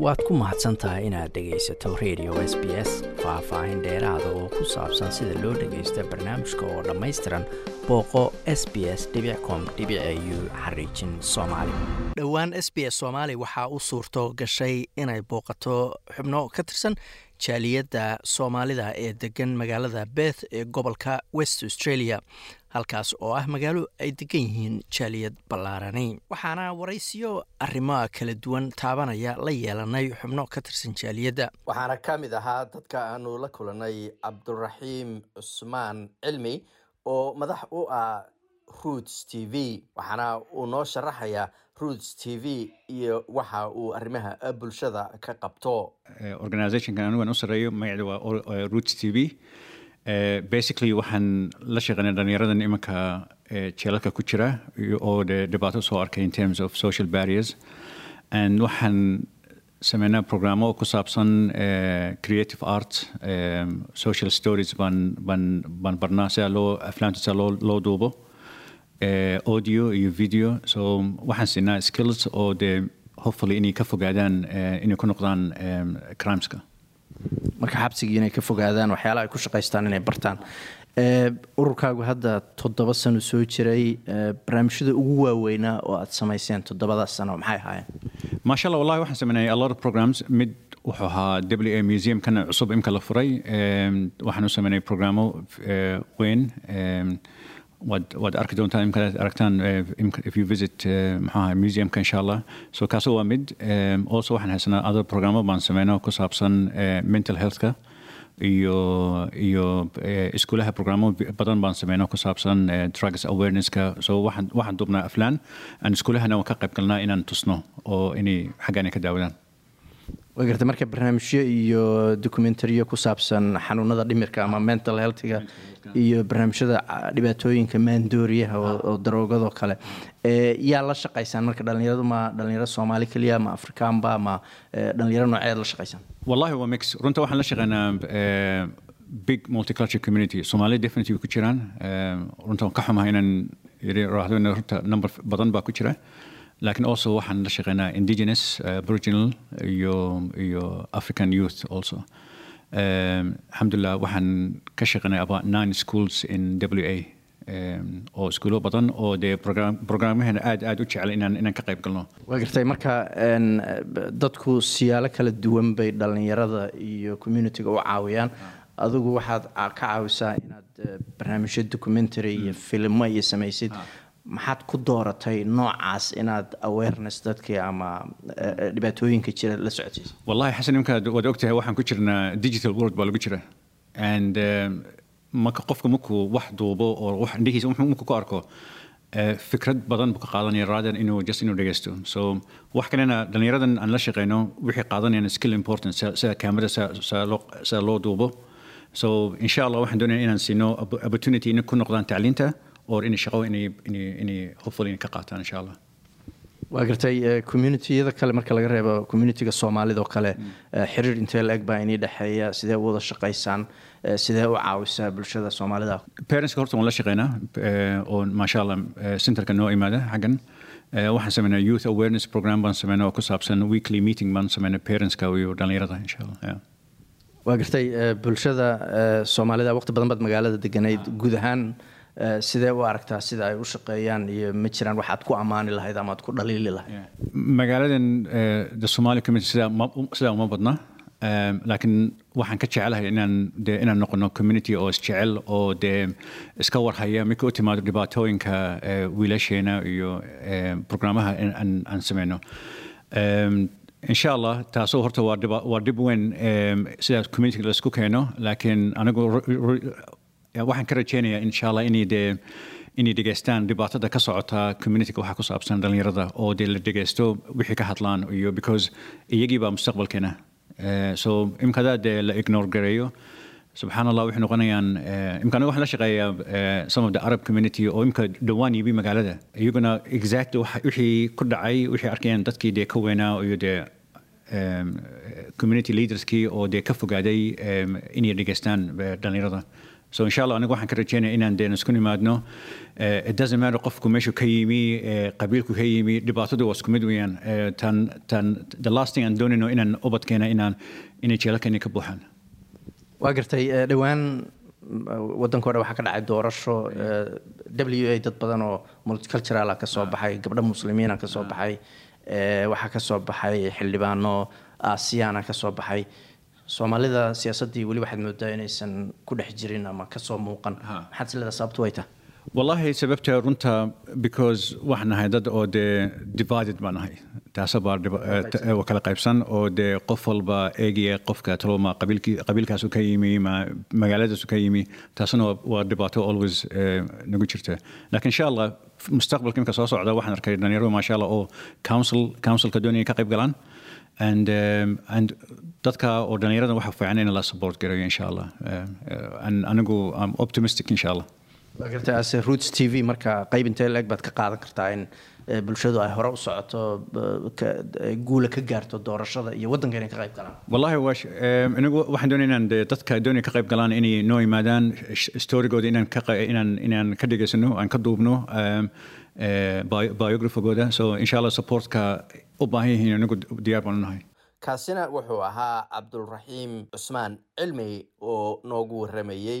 waad ku mahadsan tahay inaad dhegaysato radio s b s faah-faahin dheeraada oo ku saabsan sida loo dhagaysta barnaamijka oo dhammaystiran booqo s b s com u xariijin soomaali. Dhowaan s b s soomaali waxaa u suurto gashay inay booqato xubno ka tirsan jaaliyadda soomaalida ee degan magaalada beth ee gobolka west australia halkaas oo ah magaalo ay degan yihiin jaaliyad ballaarani waxaana waraysiyo arrimoa kala duwan taabanaya la yeelanay xubno ka tirsan jaaliyadda. Waxaana ka mid ahaa dadka aanu la kulanay cabduraxiim cusmaan cilmi oo madax u ah roots t v. Waxaana uu noo sharaxayaa roots t v iyo waxa uu arrimaha bulshada ka qabto. Organizationkan anigan u sareeyo magaceeda waa roots t v basically waxaan la shaqeynay dhalinyaradan imanka jeelalka ku jira oo de dhibaato soo arkay in terms of social barriers. And waxaan sameynaa programo ku saabsan creative art social stories baan baan baan barnaa sida loo aflaamta sida loo loo duubo. Audio iyo video. So waxaan siinaa skills oo de hopefully inay ka fogaadaan inay ku noqdaan crimeska marka xabsigii inay ka fogaadaan waxyaalaha ay ku shaqaystaan inay bartaan. Ururkaagu hadda toddoba sano soo jiray barnaamijyada ugu waaweynaa oo aad samayseen toddobadaas sano maxay ahaayeen? Maasha allah wallahi waxaan sameynay a lot of programs. Mid wuxuu ahaa w a museumkana cusub imka la furay. Waxaan sameynay programo weyn waad waad arki doontaan imkaad aragtaan if you visit maxaa museumka insha allah so kaasoo waa mid also waxaan haysanaa other programo baan sameyno ku saabsan mental healthka iyo iyo iskuulaha programo badan baan sameyno ku saabsan drugs awareness-ka so waxaan waxaan duubnaa aflaan aan iskuulahana waan ka qayb galnaa inaan tusno oo inay xaggaan ay ka daawadaan waa garta marka barnaamijyo iyo documentariyo ku saabsan xanuunada dhimirka ama mental healthga iyo barnaamijyada dhibaatooyinka maandooriyaha oo daroogadoo kale yaa la shaqaysaan? Marka dhalinyaradu ma dhalinyaro soomaali keliya ma afrikaanba ma dhalinyaro nooceed la shaqaysaan? Wallahi waa mix. Runta waxaan la shaqeynaa big multicultural community. Soomaali definitely ku jiraan. Runta waan ka xumaha inaan raahdo runta number badan baa ku jira laakiin also waxaan la shaqeynaa indigenous aboriginal iyo iyo african youth also. Alxamdulilah waxaan ka shaqeynay about nine schools in w a oo iskuulo badan oo dee programmaheena aad aad u jecel inaan inaan ka qayb galno. Waa gartay marka dadku siyaalo kala duwan bay dhalinyarada iyo communitiga u caawiyaan. Adigu waxaad ka caawisaa inaad barnaamijyo documentary iyo filmo iyo samaysid maxaad ku dooratay noocaas inaad awareness dadkii ama dhibaatooyinka jira la socodsiisa wallahi xasan imkaad waad ogtahay waxaan ku jirnaa digital world baa lagu jira. And marka qofka markuu wax duubo oo wax indhihiisa markuu ku arko. Fikrad badan buu ka qaadanaya rather inuu just inuu dhegeysto so wax kalena dhalinyaradan aan la shaqeyno wixii qaadanayaan skill important. Sida kaamera sida loo duubo. So insha allah waxaan doonaya inaan siino opportunity inay ku noqdaan tacliinta or inay shaqo inay inay inay ka qaataan insha allah waa gartay communitiyada kale marka laga reebo communitiga soomaalida oo kale xiriir intee la eg baa inii dhexeeya sidee u wada shaqaysaan sidee u caawisaa bulshada soomaalida? Parentska horta waan la shaqeynaa oo maasha allah centerka noo imaada xaggan. Waxaan sameynaa youth awareness program baan sameynaa oo ku saabsan weekly meeting baan sameynaa parentska iyo dhalinyarada insha allah waa gartay bulshada soomaalida waqti badan baad magaalada deganayd guud ahaan sidee u aragtaa sida ay u shaqeeyaan iyo ma jiraan waxaad ku ammaani lahayd ama ku dhaliili lahayd? Magaaladan the somali community sidaa uma badna. Laakiin waxaan ka jecelahay inaan de inaan noqono community oo isjecel oo dee iska warhaya markii u timaado dhibaatooyinka wiilasheena iyo programmaha aan sameyno insha allah taasoo horta waa dhib weyn sidaa community la isku keeno. Laakiin anigu waxaan ka rajeynayaa insha allah inay dee inay dhegeystaan dhibaatada ka socota communityga waxaa ku saabsan dhalinyarada oo dee la dhegeysto wixii ka hadlaan iyo because iyagii baa mustaqbalkeena. So imkadaa dee la ignore gareeyo. Subxaan allah waxay noqonayaan imka aniga waxaan la shaqeeyaa some of the arab community oo imka dhowaan yibi magaalada. Iyaguna exact wixii ku dhacay wixii arkayaan dadkii dee ka weynaa iyo dee community leaderskii oo dee ka fogaaday inay dhegeystaan dhalinyarada so insha allah anigu waxaan ka rajeynaya inaan deen isku nimaadno. Doesn't matter qofku meeshu ka yimi qabiilku ka yimi dhibaatadu waa isku mid weeyaan. Tan tan the last thing aan doonayno inaan ubadkeena inaan inay jeelalkeena ka buuxaan. Waa gartay dhowaan waddanka o dhan waxaa ka dhacay doorasho w a dad badan oo multiculturala ka soo baxay gabdho muslimiina ka soo baxay waxaa ka soo baxay xildhibaano aasiyaana ka soo baxay soomaalida siyaasaddii weli waxaad moodaa inaysan ku dhex jirin ama ka soo muuqan. Maxaad isleedaa sababtu way tahay wallahi sababta runta because waxaan nahay dad oo dee divided baan nahay taasa baa kala qaybsan oo dee qof walba eegaya qofka taloma qabiilkaasu ka yimi magaaladaasu ka yimi taasna waa dhibaato always nagu jirta. Laakiin insha allah mustaqbalka imika soo socda waxaan arkay dhalinyaro maasha allah oo council councilka doonaya ka qayb galaan. And um, and dadka oo dhalinyarada waxa fiican in la support garayo insha allah anigu i'm optimistic insha allah garta ase roots t v marka qayb intee leeg baad ka qaadan kartaa in bulshadu ay hore u socoto guula ka gaarto doorashada iyo waddanka inay ka qayb galaan. Wallahi anigu waxaan doonaya inaan dadka doonaya ka qayb galaan inay noo yimaadaan storygooda inaan ka inaan inaan ka dhegaysano aan ka duubno biographigooda so insha allah supportka u baahan yihiin anigu diyaar baan u nahay. Kaasina wuxuu ahaa cabdulraxiim cusmaan cilmi oo noogu waramayey